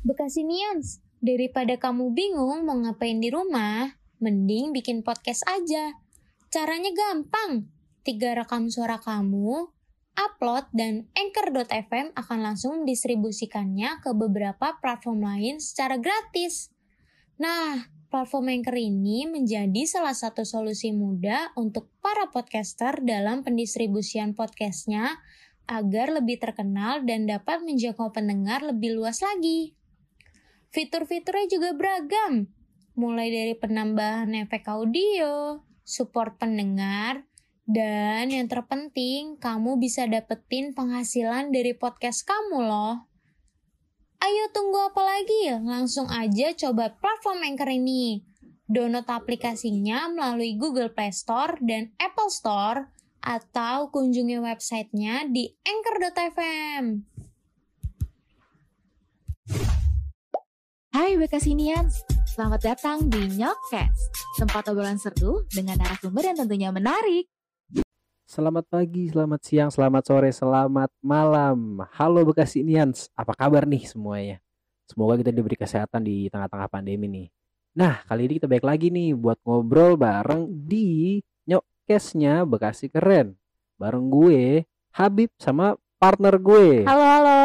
Bekasinians, daripada kamu bingung mau ngapain di rumah, mending bikin podcast aja. Caranya gampang. Tiga rekam suara kamu, upload dan Anchor.fm akan langsung distribusikannya ke beberapa platform lain secara gratis. Nah, platform Anchor ini menjadi salah satu solusi mudah untuk para podcaster dalam pendistribusian podcastnya agar lebih terkenal dan dapat menjangkau pendengar lebih luas lagi. Fitur-fiturnya juga beragam, mulai dari penambahan efek audio, support pendengar, dan yang terpenting, kamu bisa dapetin penghasilan dari podcast kamu loh. Ayo tunggu apa lagi? Langsung aja coba platform Anchor ini. Download aplikasinya melalui Google Play Store dan Apple Store atau kunjungi websitenya di anchor.fm. Hai Bekasinians, selamat datang di Nyokcast, tempat obrolan seru dengan narasumber yang tentunya menarik. Selamat pagi, selamat siang, selamat sore, selamat malam. Halo Bekasinians, apa kabar nih semuanya? Semoga kita diberi kesehatan di tengah-tengah pandemi nih. Nah, kali ini kita baik lagi nih buat ngobrol bareng di Nyokcastnya Bekasi Keren. Bareng gue, Habib sama partner gue. Halo halo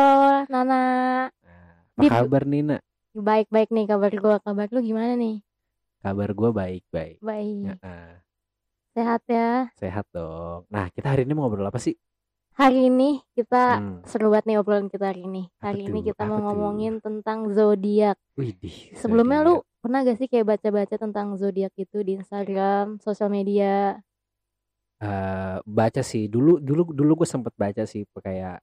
Nana Nah, apa kabar Nina? Baik-baik nih kabar gue Kabar lu gimana nih? Kabar gue baik-baik. Baik Nah, Sehat ya sehat dong. Nah, kita hari ini mau ngobrol apa sih? Hari ini kita Hmm, seru banget nih obrolan kita hari ini Apa Hari ini tuh? kita Apa mau tuh? ngomongin tentang zodiak widih. Sebelumnya lu pernah gak sih kayak baca-baca tentang zodiak itu di Instagram, sosial media? eh baca sih dulu dulu dulu gue sempet baca sih kayak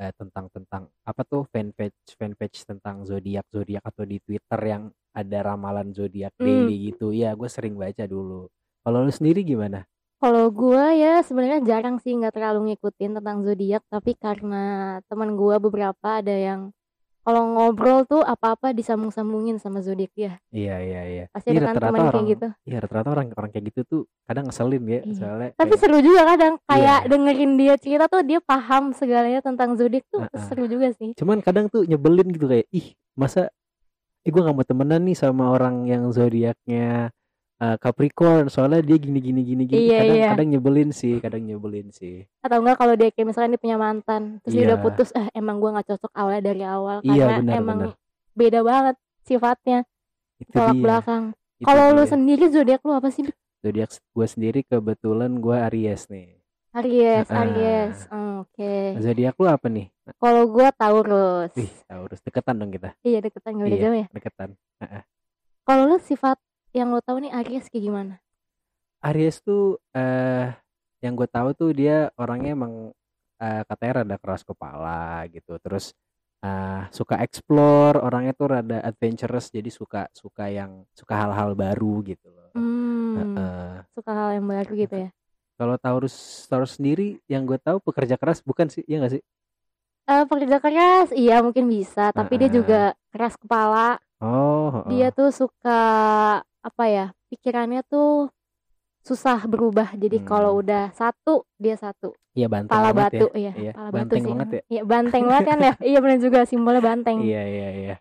eh, tentang tentang apa tuh fanpage fanpage tentang zodiak zodiak atau di Twitter yang ada ramalan zodiak Hmm. daily gitu. Ya gue sering baca dulu. Kalau lu sendiri gimana? Kalau gue ya sebenarnya jarang sih nggak terlalu ngikutin tentang zodiak Tapi karena teman gue beberapa ada yang kalau ngobrol tuh apa-apa disambung-sambungin sama zodiak ya iya iya iya Pasti Iya, ada kan teman kayak gitu iya rata-rata orang orang kayak gitu tuh kadang ngeselin ya Iya. soalnya Tapi kayak, seru juga kadang kayak Iya. dengerin dia cerita tuh dia paham segalanya tentang zodiak tuh Heeh. seru juga sih. cuman kadang tuh nyebelin gitu kayak ih masa eh gue gak mau temenan nih sama orang yang zodiaknya eh, Capricorn soalnya dia gini gini gini gini Iya, kadang iya. kadang nyebelin sih kadang nyebelin sih Atau enggak kalau dia kayak misalkan dia punya mantan, terus dia udah Iya. putus, eh emang gua nggak cocok awalnya dari awal Iya, karena benar, emang benar. beda banget sifatnya itu tolak dia belakang. Kalau lu sendiri zodiak lu apa sih? zodiak gue sendiri kebetulan gue Aries nih Aries, Heeh. Aries. Hmm, Oke. zodiak lu apa nih Kalau gua Taurus. Wih, Taurus deketan dong kita. Iya deketan gak beda Iya. jauh ya. Deketan. Kalau lu sifat yang lu tahu nih Aries kayak gimana? Aries tuh eh yang gue tahu tuh dia orangnya emang eh, katanya rada keras kepala gitu. Terus eh suka explore, orangnya tuh rada adventurous jadi suka suka yang suka hal-hal baru gitu loh. Hmm, Heeh. suka hal yang baru gitu ya. Kalau Taurus Taurus sendiri yang gue tahu pekerja keras bukan sih? Iya gak sih? Eh pekerja keras, iya mungkin bisa, tapi dia juga keras kepala. Oh, heeh. Dia tuh suka apa ya? Pikirannya tuh susah berubah. Jadi kalau Hmm. udah satu, dia satu. Iya banteng Pala batu, ya. iya. Iya, Pala batu banteng sih. banget ya. Iya, banteng banget kan ya. Iya benar juga simbolnya banteng. Iya iya iya.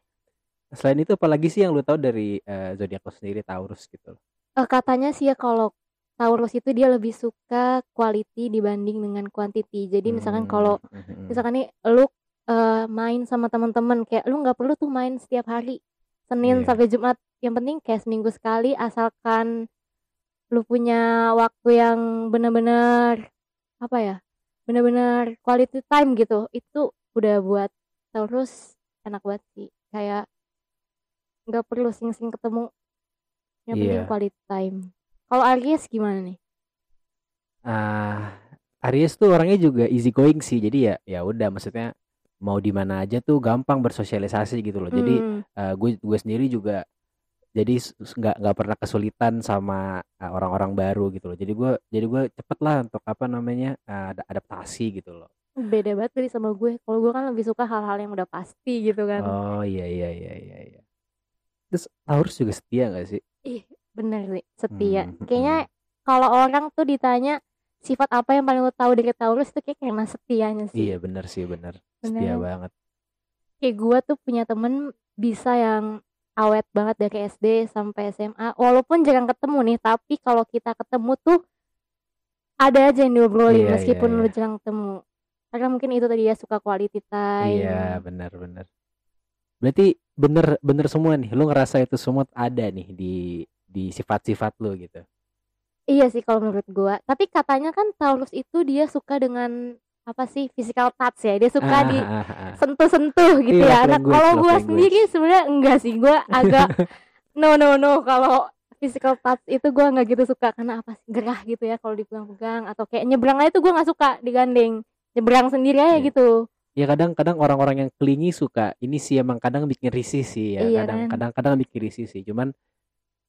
Selain itu apalagi sih yang lu tahu dari eh, zodiak lu sendiri Taurus gitu loh. Eh, katanya sih ya kalau Taurus itu dia lebih suka quality dibanding dengan quantity. Jadi misalkan kalau Hmm, hmm, hmm. misalkan nih lu eh, main sama teman-teman kayak lu nggak perlu tuh main setiap hari Senin Iya. sampai Jumat yang penting kayak seminggu sekali asalkan lu punya waktu yang benar-benar apa ya benar-benar quality time gitu itu udah buat Taurus enak banget sih kayak nggak perlu sing-sing ketemu yang penting Iya. quality time kalau Aries gimana nih Ah, Aries tuh orangnya juga easy going sih. Jadi ya ya udah maksudnya mau di mana aja tuh gampang bersosialisasi gitu loh. Jadi Hmm, eh, gue gue sendiri juga jadi nggak nggak pernah kesulitan sama eh, orang-orang baru gitu loh. Jadi gue jadi gue cepet lah untuk apa namanya ada adaptasi gitu loh. beda banget tadi sama gue kalau gue kan lebih suka hal-hal yang udah pasti gitu kan Oh iya iya iya iya iya. Terus Taurus juga setia gak sih? Ih, bener sih, setia. Hmm, Kayaknya kalau orang tuh ditanya sifat apa yang paling lo tahu dari Taurus itu kayak karena setianya sih. Iya bener sih bener. Setia Bener. banget. Kayak gue tuh punya temen bisa yang awet banget dari SD sampai SMA walaupun jarang ketemu nih tapi kalau kita ketemu tuh ada aja yang diobrolin Iya, meskipun iya, lu iya. jarang ketemu karena mungkin itu tadi ya suka quality time Iya, benar benar. Berarti bener bener semua nih. Lu ngerasa itu semua ada nih di di sifat-sifat lu gitu. Iya sih kalau menurut gua. Tapi katanya kan Taurus itu dia suka dengan apa sih physical touch ya. Dia suka Ah, di ah, ah, sentuh-sentuh gitu Iya, ya. Nah, kalau language. sendiri sebenarnya enggak sih. Gua agak no no no kalau physical touch itu gua nggak gitu suka karena apa sih gerah gitu ya kalau dipegang-pegang atau kayak nyebrang aja tuh gua nggak suka digandeng. Nyebrang sendiri aja Iya. gitu. Ya kadang-kadang orang-orang yang kelingi suka ini sih emang kadang bikin risih sih ya. Iya Kadang kan? kadang-kadang bikin risih sih. Cuman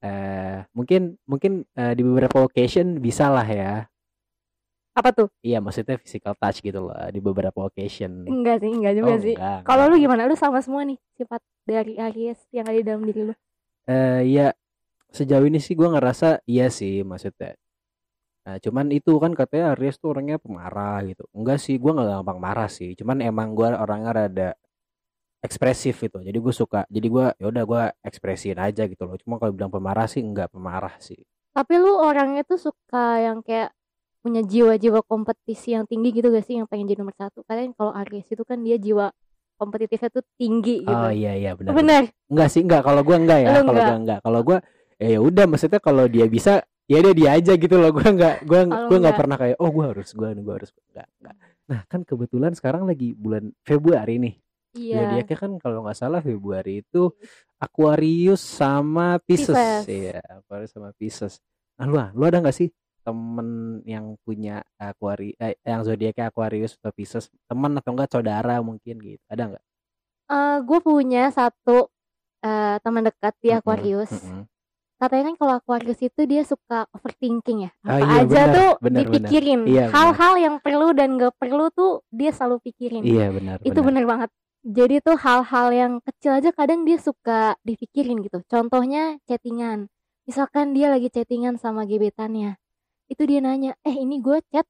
eh mungkin mungkin eh, di beberapa occasion bisa lah ya. Apa tuh? Iya, maksudnya physical touch gitu loh di beberapa occasion. Enggak sih, enggak juga Oh, sih. Kalau lu gimana? Lu sama semua nih sifat dari Aries yang ada di dalam diri lu. Eh ya sejauh ini sih gua ngerasa iya sih maksudnya. Nah, cuman itu kan katanya Aries tuh orangnya pemarah gitu. Enggak sih, gua nggak gampang marah sih. Cuman emang gua orangnya rada ekspresif gitu. Jadi gue suka. Jadi gua ya udah gua ekspresin aja gitu loh. Cuma kalau bilang pemarah sih enggak pemarah sih. Tapi lu orangnya tuh suka yang kayak punya jiwa-jiwa kompetisi yang tinggi gitu gak sih yang pengen jadi nomor satu? Karena kalau Aries itu kan dia jiwa kompetitifnya tuh tinggi gitu. Oh iya iya benar. Bener. Enggak sih, enggak kalau gua enggak ya. Kalau gua enggak. Kalau gua ya udah maksudnya kalau dia bisa ya dia dia aja gitu loh. Gua enggak gua Kalau gua enggak pernah kayak oh gua harus gua gua harus enggak enggak. Nah, kan kebetulan sekarang lagi bulan Februari nih. Iya. Zodiaknya kan kalau nggak salah Februari itu Aquarius sama Pisces. Pisces. Iya, Aquarius sama Pisces. Nah, lu, lu ada nggak sih temen yang punya Aquarius eh, yang zodiaknya Aquarius atau Pisces? Teman atau enggak saudara mungkin gitu. Ada nggak? Eh, gue punya satu eh, teman dekat di Aquarius. mm-mm. Katanya kan kalau Aquarius itu dia suka overthinking ya. Ah, Apa iya, aja benar, tuh benar. dipikirin. Iya. Hal-hal yang perlu dan gak perlu tuh dia selalu pikirin. Iya benar. itu benar. bener banget jadi tuh hal-hal yang kecil aja kadang dia suka dipikirin gitu contohnya chattingan misalkan dia lagi chattingan sama gebetannya itu dia nanya eh ini gue chat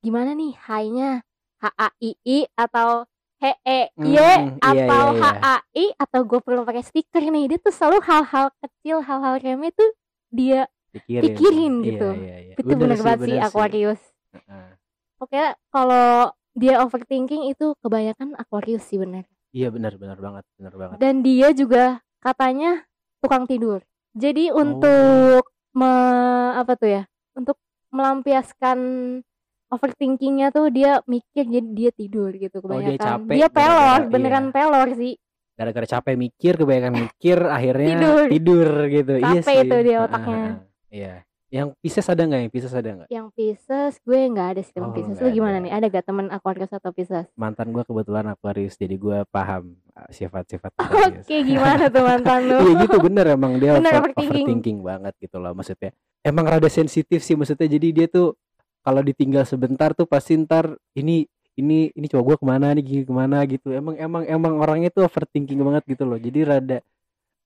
gimana nih hai-nya H A I I atau he e Hmm, y iya, atau iya, H iya. A I atau gue perlu pakai stiker nih dia tuh selalu hal-hal kecil hal-hal remeh tuh dia Pikirin. pikirin Iya, gitu. Iya, iya. itu bener banget sih Aquarius Heeh. pokoknya kalau dia overthinking itu kebanyakan Aquarius sih bener Iya benar benar banget, benar banget. dan dia juga katanya tukang tidur. Jadi Oh. untuk me, apa tuh ya? Melampiaskan overthinkingnya tuh dia mikir jadi dia tidur gitu Oh, dia kebanyakan. capek dia pelor, gara-gara- beneran iya. pelor sih. Gara-gara capek mikir, kebanyakan mikir, akhirnya Tidur. tidur, gitu. iya Capek sih. itu dia Heeh, otaknya. heeh. Iya. Yang Pisces ada nggak? Yang Pisces ada nggak? Yang Pisces gue nggak ada sih temen Oh, Pisces. Lu gimana ada. nih? Ada gak temen Aquarius atau Pisces? mantan gue kebetulan Aquarius jadi gue paham uh, sifat-sifat Oke, Aquarius. gimana tuh mantan lu? Iya gitu bener emang dia Bener, over- overthinking. overthinking banget gitu loh maksudnya. Emang rada sensitif sih maksudnya jadi dia tuh kalau ditinggal sebentar tuh pasti ntar ini ini ini coba gue ke mana nih gini ke mana gitu. Emang emang emang orangnya tuh overthinking banget gitu loh. Jadi rada eh,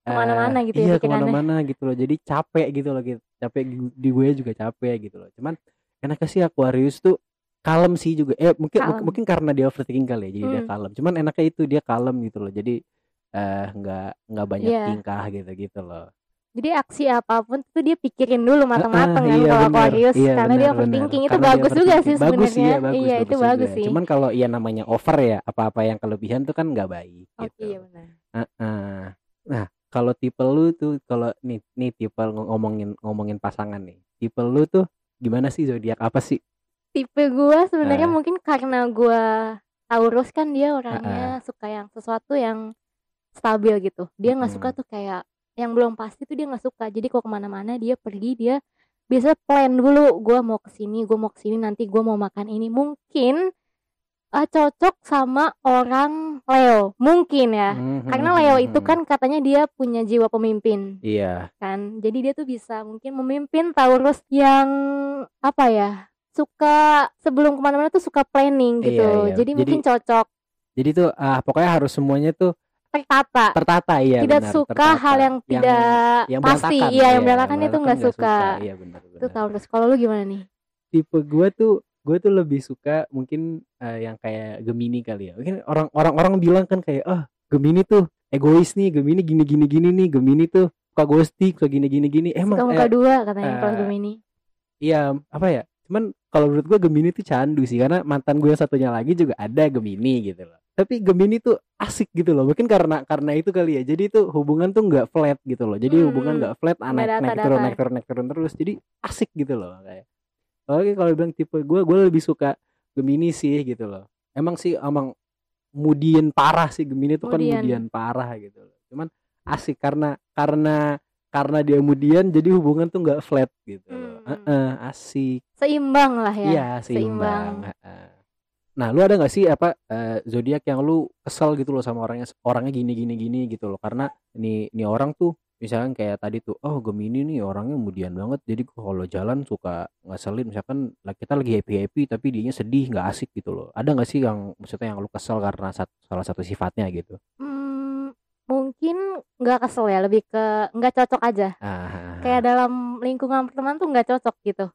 Ke mana-mana gitu ya iya pikirannya. ke mana-mana gitu loh. Jadi capek gitu loh gitu. Capek di, gue juga capek gitu loh. Cuman enaknya sih Aquarius tuh kalem sih juga. Eh mungkin Kalem. mungkin karena dia overthinking kali ya. Jadi dia Hmm. kalem. Cuman enaknya itu dia kalem gitu loh. Jadi eh nggak nggak banyak Iya. tingkah gitu gitu loh. Jadi aksi apa pun tuh dia pikirin dulu matang-matang Ah, kan iya, kalau benar. Aquarius Iya, karena benar, dia overthinking itu Karena bagus juga sih. Bagus sebenarnya. iya, bagus, iya, itu bagus bagus sih. Cuman kalau iya namanya over ya, apa-apa yang kelebihan tuh kan nggak baik Oke, gitu. iya benar. Heeh. Nah, kalau tipe lu tuh kalau nih nih tipe ng- ngomongin ngomongin pasangan nih. Tipe lu tuh gimana sih zodiak apa sih? Tipe gua sebenarnya Ah. mungkin karena gua Taurus kan dia orangnya suka yang sesuatu yang stabil gitu. Dia nggak suka Mm-mm. tuh kayak yang belum pasti tuh dia nggak suka. Jadi kalau ke mana-mana dia pergi dia biasa plan dulu. Gua mau ke sini, gua mau ke sini nanti gua mau makan ini. Mungkin eh, cocok sama orang Leo. Mungkin ya. Mhm, Karena Leo mhm, itu kan katanya dia punya jiwa pemimpin Iya, kan. Jadi dia tuh bisa mungkin memimpin Taurus yang apa ya? Suka sebelum ke mana-mana tuh suka planning gitu. Iya, iya. Jadi, mungkin Jadi- cocok jadi tuh ah pokoknya harus semuanya tuh tertata. tertata ya tidak benar, suka tertata. hal yang tidak yang pasti. Iya, yang iya, berantakan itu nggak suka. Iya benar Itu. Taurus. Kalau lu gimana nih? tipe gue tuh gue tuh lebih suka mungkin eh, yang kayak Gemini kali ya mungkin orang orang orang bilang kan kayak ah Gemini tuh egois nih Gemini gini gini gini nih Gemini tuh suka ghosting suka gini gini gini emang Suka eh, muka dua katanya kalau eh, Gemini. iya apa ya cuman kalau menurut gue Gemini tuh candu sih karena mantan gue yang satunya lagi juga ada Gemini gitu loh tapi Gemini tuh asik gitu loh. Mungkin karena karena itu kali ya. Jadi itu hubungan tuh nggak flat gitu loh. Jadi Hmm. hubungan nggak flat ah, naik naik turun naik turun naik turun terus. Jadi asik gitu loh kayak. Oke kalau bilang tipe gue gue lebih suka Gemini sih gitu loh. Emang sih emang mudian parah sih. Gemini tuh kan Mudian. parah gitu loh. Cuman asik karena karena karena dia mudian jadi hubungan tuh nggak flat gitu loh. Hmm. Heeh, asik. Seimbang lah ya. iya seimbang, Heeh. Nah lu ada nggak sih apa eh, zodiak yang lu kesel gitu loh sama orangnya orangnya gini gini gini gitu loh. Karena ini ini orang tuh misalkan kayak tadi tuh oh Gemini nih orangnya mudian banget jadi kalau jalan suka ngeselin. Misalkan lah kita lagi happy happy tapi dianya sedih nggak asik gitu loh. Ada nggak sih yang maksudnya yang lu kesel karena sat- salah satu sifatnya gitu? Hmm, mungkin nggak kesel ya, lebih ke nggak cocok aja. ah. Kayak dalam lingkungan pertemanan tuh nggak cocok gitu.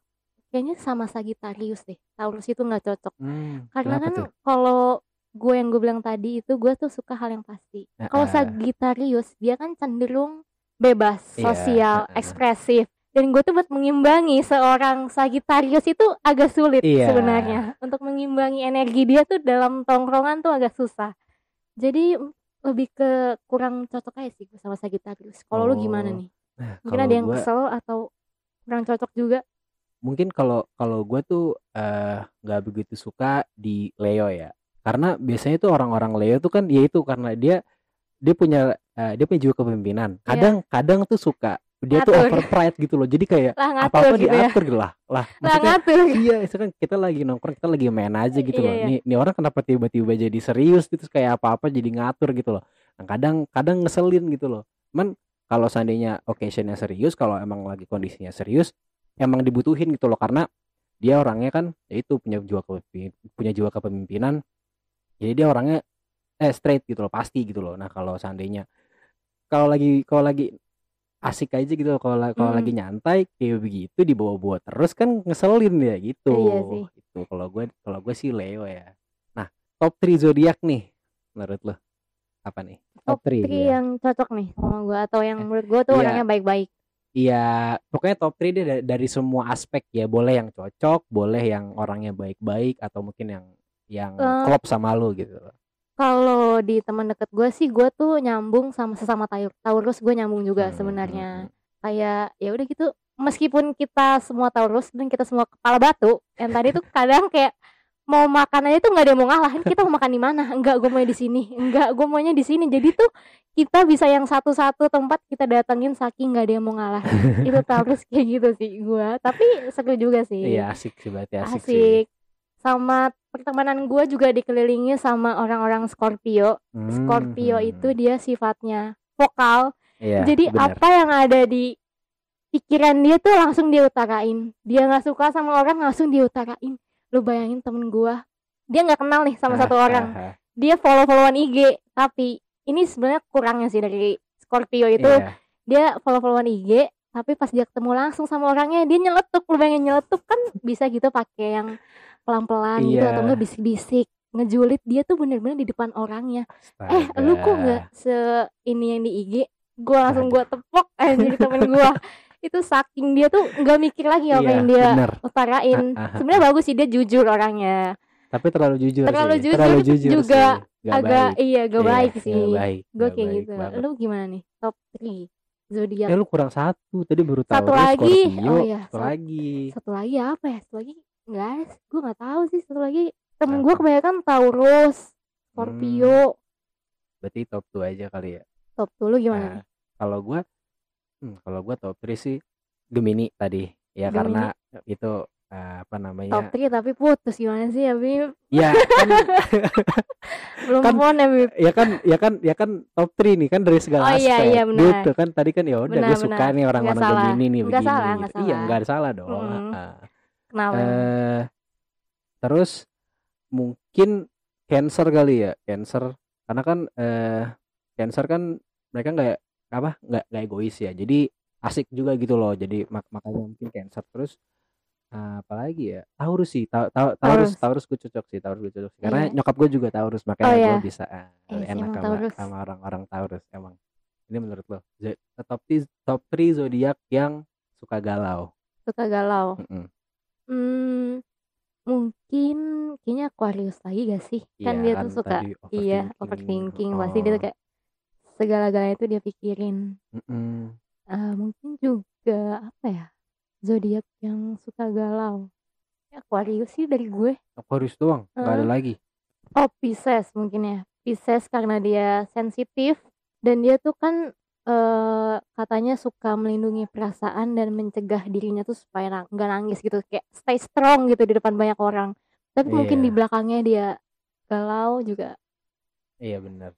Kayaknya sama Sagittarius deh. Taurus itu nggak cocok. hmm, Karena kan kalau gue yang gue bilang tadi itu gue tuh suka hal yang pasti. Kalau. Sagittarius dia kan cenderung bebas, Iya, sosial, ekspresif. Dan gue tuh buat mengimbangi seorang Sagittarius itu agak sulit Iya. sebenarnya. Untuk mengimbangi energi dia tuh dalam tongkrongan tuh agak susah. Jadi lebih ke kurang cocok aja sih gue sama Sagittarius. Kalau lu gimana Oh. nih? Nah, Mungkin kalau ada yang gua- kesel atau kurang cocok juga? Mungkin kalau kalau gue tuh eh, nggak begitu suka di Leo ya karena biasanya tuh orang-orang Leo tuh kan ya itu karena dia dia punya eh, dia punya jiwa kepemimpinan kadang kadang tuh suka dia tuh Iya. Ngatur. over pride gitu loh jadi kayak Lah apa apa gitu ya. diatur gitu lah lah Lah maksudnya ngatur. iya misalkan kita lagi nongkrong kita lagi main aja gitu Iya, loh iya. nih nih orang kenapa tiba-tiba jadi serius gitu kayak apa-apa jadi ngatur gitu loh nah, kadang kadang ngeselin gitu loh cuman kalau seandainya occasionnya serius kalau emang lagi kondisinya serius emang dibutuhin gitu loh karena dia orangnya kan ya itu punya jiwa kepemimpinan punya jiwa kepemimpinan jadi dia orangnya eh straight gitu loh pasti gitu loh nah kalau seandainya kalau lagi kalau lagi asik aja gitu kalau la- kalau Hmm. lagi nyantai kayak begitu dibawa-bawa terus kan ngeselin ya gitu Iya sih. itu kalau gue kalau gue sih Leo ya nah top 3 zodiak nih menurut lo apa nih Top three, 3 iya. yang cocok nih sama gue atau yang menurut gue tuh Iya. orangnya baik-baik. Iya, pokoknya top 3 deh da- dari semua aspek ya. Boleh yang cocok, boleh yang orangnya baik-baik atau mungkin yang yang Eh, klop sama lu gitu. Kalau di teman deket gue sih gue tuh nyambung sama sesama Taur- Taurus gue nyambung juga Hmm, sebenarnya. hmm, Kayak ya udah gitu. Meskipun kita semua Taurus dan kita semua kepala batu, yang tadi tuh kadang kayak mau makan aja tuh nggak ada yang mau ngalahin. Kita mau makan di mana? Enggak, gue mau di sini. Enggak, gue maunya di sini. Jadi tuh kita bisa yang satu-satu tempat kita datengin saking nggak ada yang mau ngalah. Itu Taurus kayak gitu sih gue. Tapi seru juga sih. Iya, asik sih berarti asik, sih. asik. Sama pertemanan gue juga dikelilingi sama orang-orang Scorpio. Hmm, Scorpio hmm. itu dia sifatnya vokal. Iya, Jadi bener. apa yang ada di pikiran dia tuh langsung dia utarain. Dia nggak suka sama orang langsung dia utarain. Lu bayangin temen gue, dia nggak kenal nih sama satu orang. Dia follow-followan IG, tapi ini sebenarnya kurangnya sih dari Scorpio itu. Iya. Dia follow-followan IG, tapi pas dia ketemu langsung sama orangnya dia nyeletuk. Lu bayangin nyeletuk kan bisa gitu pakai yang pelan-pelan gitu Iya. atau enggak bisik-bisik ngejulit dia tuh bener-bener di depan orangnya eh lu kok Astaga. nggak se ini yang di IG gua langsung gua tepok eh jadi temen gua itu saking dia tuh nggak mikir lagi apa Iya, yang dia bener. utarain Ah, ah, ah. sebenarnya bagus sih dia jujur orangnya Tapi terlalu jujur Terlalu sih. jujur terlalu jujur juga sih. Nggak agak baik. iya gak Iya, baik sih baik, gue kayak baik gitu banget. lu gimana nih top 3 zodiak Eh lu kurang satu tadi baru tahu Satu lagi. Oh, iya. Satu Satu- lagi. satu lagi apa ya satu lagi nggak ada gue nggak tahu sih satu lagi temen gue kebanyakan Taurus Scorpio Berarti top 2 aja kali ya. top tuh lu gimana Nah, kalau gua hmm, kalau gua top 3 sih Gemini tadi. Ya Gemini. karena itu eh, apa top namanya? 3 tapi putus gimana sih ya Bib Ya kan belum Kan- pun ya Bib ya kan ya kan ya kan top 3 nih kan dari segala Oh, iya, aspek. iya, benar. Gitu kan tadi kan ya udah gue suka benar. nih orang-orang. Gemini nih Nggak begini. salah, gitu. Iya, salah. nggak ada salah dong. Mm-mm. Ah. kenapa Eh terus mungkin Cancer kali ya, Cancer. Karena kan eh Cancer kan mereka nggak apa nggak nggak egois ya. Jadi asik juga gitu loh. Jadi mak- makanya mungkin Cancer terus Eh, apalagi ya Taurus sih Ta- ta- Taurus Taurus gue cocok sih Taurus gue cocok sih karena Iya. nyokap gue juga Taurus makanya Oh, gue iya. bisa eh, Iya sih, enak sama, Taurus. sama orang-orang Taurus emang ini menurut lo top t- top 3 zodiak yang suka galau Suka galau. Mm-mm. Hmm, mungkin kayaknya Aquarius lagi gak sih? Kan Iya, dia kan tuh suka iya overthinking. overthinking. Pasti dia tuh Oh. kayak segala-galanya itu dia pikirin. Mm-mm. Eh, mungkin juga apa ya? Zodiak yang suka galau. Aquarius sih dari gue. Aquarius doang nggak ada Heeh. lagi Oh, Pisces mungkin ya. Pisces karena dia sensitif dan dia tuh kan eh katanya suka melindungi perasaan dan mencegah dirinya tuh supaya nggak nangis gitu kayak stay strong gitu di depan banyak orang. Tapi mungkin Iya. di belakangnya dia galau juga. iya benar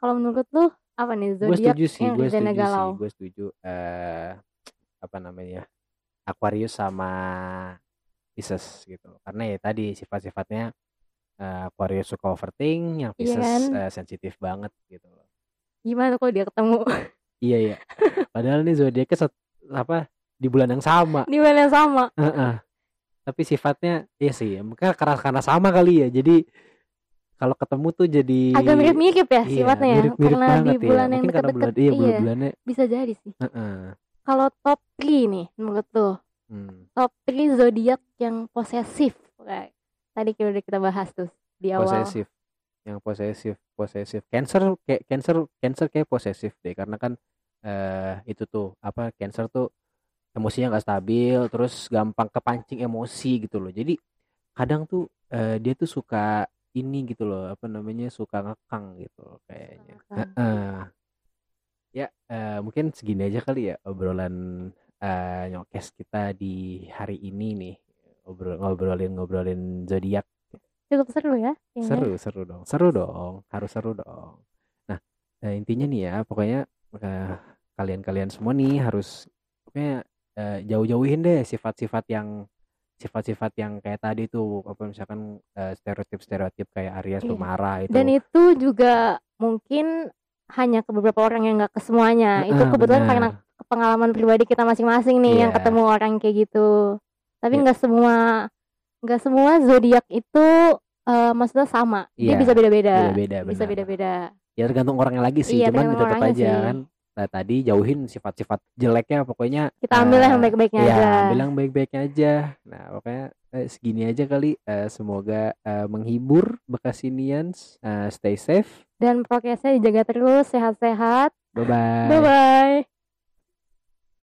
Kalau menurut lu apa nih gue zodiak setuju sih yang gue setuju galau? sih gue setuju eh apa namanya Aquarius sama Pisces gitu karena ya tadi sifat-sifatnya eh, Aquarius suka overthink yang Iya Pisces kan? eh, sensitif banget gitu loh Gimana kalau dia ketemu iya iya padahal nih zodiaknya set- apa di bulan yang sama di mana yang sama? Heeh. tapi sifatnya iya sih mungkin karena karena sama kali ya jadi kalau ketemu tuh jadi Agak mirip-mirip ya iya, sifatnya ya. mirip-mirip Karena di ya. bulan yang deket-deket. bulan iya Iya, bulan-bulannya bisa jadi sih. heeh. Kalau top 3 nih menurut lu Hmm. top 3 zodiak yang posesif. Kayak Tadi kita udah kita bahas tuh di awal. posesif yang posesif posesif cancer kayak cancer cancer kayak posesif deh karena kan eh itu tuh apa cancer tuh emosinya nggak stabil terus gampang kepancing emosi gitu loh jadi kadang tuh eh, dia tuh suka ini gitu loh apa namanya suka ngekang gitu loh kayaknya. ya eh, mungkin segini aja kali ya obrolan eh, nyokes kita di hari ini nih. Ngobrol ngobrolin ngobrolin zodiak. Cukup seru ya. seru seru dong. Seru dong harus seru dong. Nah eh, intinya nih ya pokoknya eh, kalian-kalian semua nih harus pokoknya eh, jauh-jauhin deh sifat-sifat yang sifat-sifat yang kayak tadi tuh apa misalkan eh, stereotip-stereotip kayak Aries Iya. pemarah itu Dan itu juga mungkin hanya ke beberapa orang yang nggak ke semuanya. itu Heeh, kebetulan benar. karena pengalaman pribadi kita masing-masing nih yang Iya. ketemu orang kayak gitu. Tapi Iya. nggak semua nggak semua zodiak itu eh, maksudnya sama. Dia Iya, bisa beda-beda. Bisa beda-beda. ya tergantung orangnya lagi sih Iya, cuman tetap aja sih. kan Nah, tadi jauhin sifat-sifat jeleknya pokoknya Kita ambil yang eh, baik-baiknya ya, aja. ambil yang baik-baiknya aja. Nah, pokoknya eh, segini aja kali. Eh, semoga eh, menghibur Bekasinians. Eh, stay safe. Dan prokesnya dijaga terus, sehat-sehat. Bye-bye. Bye bye.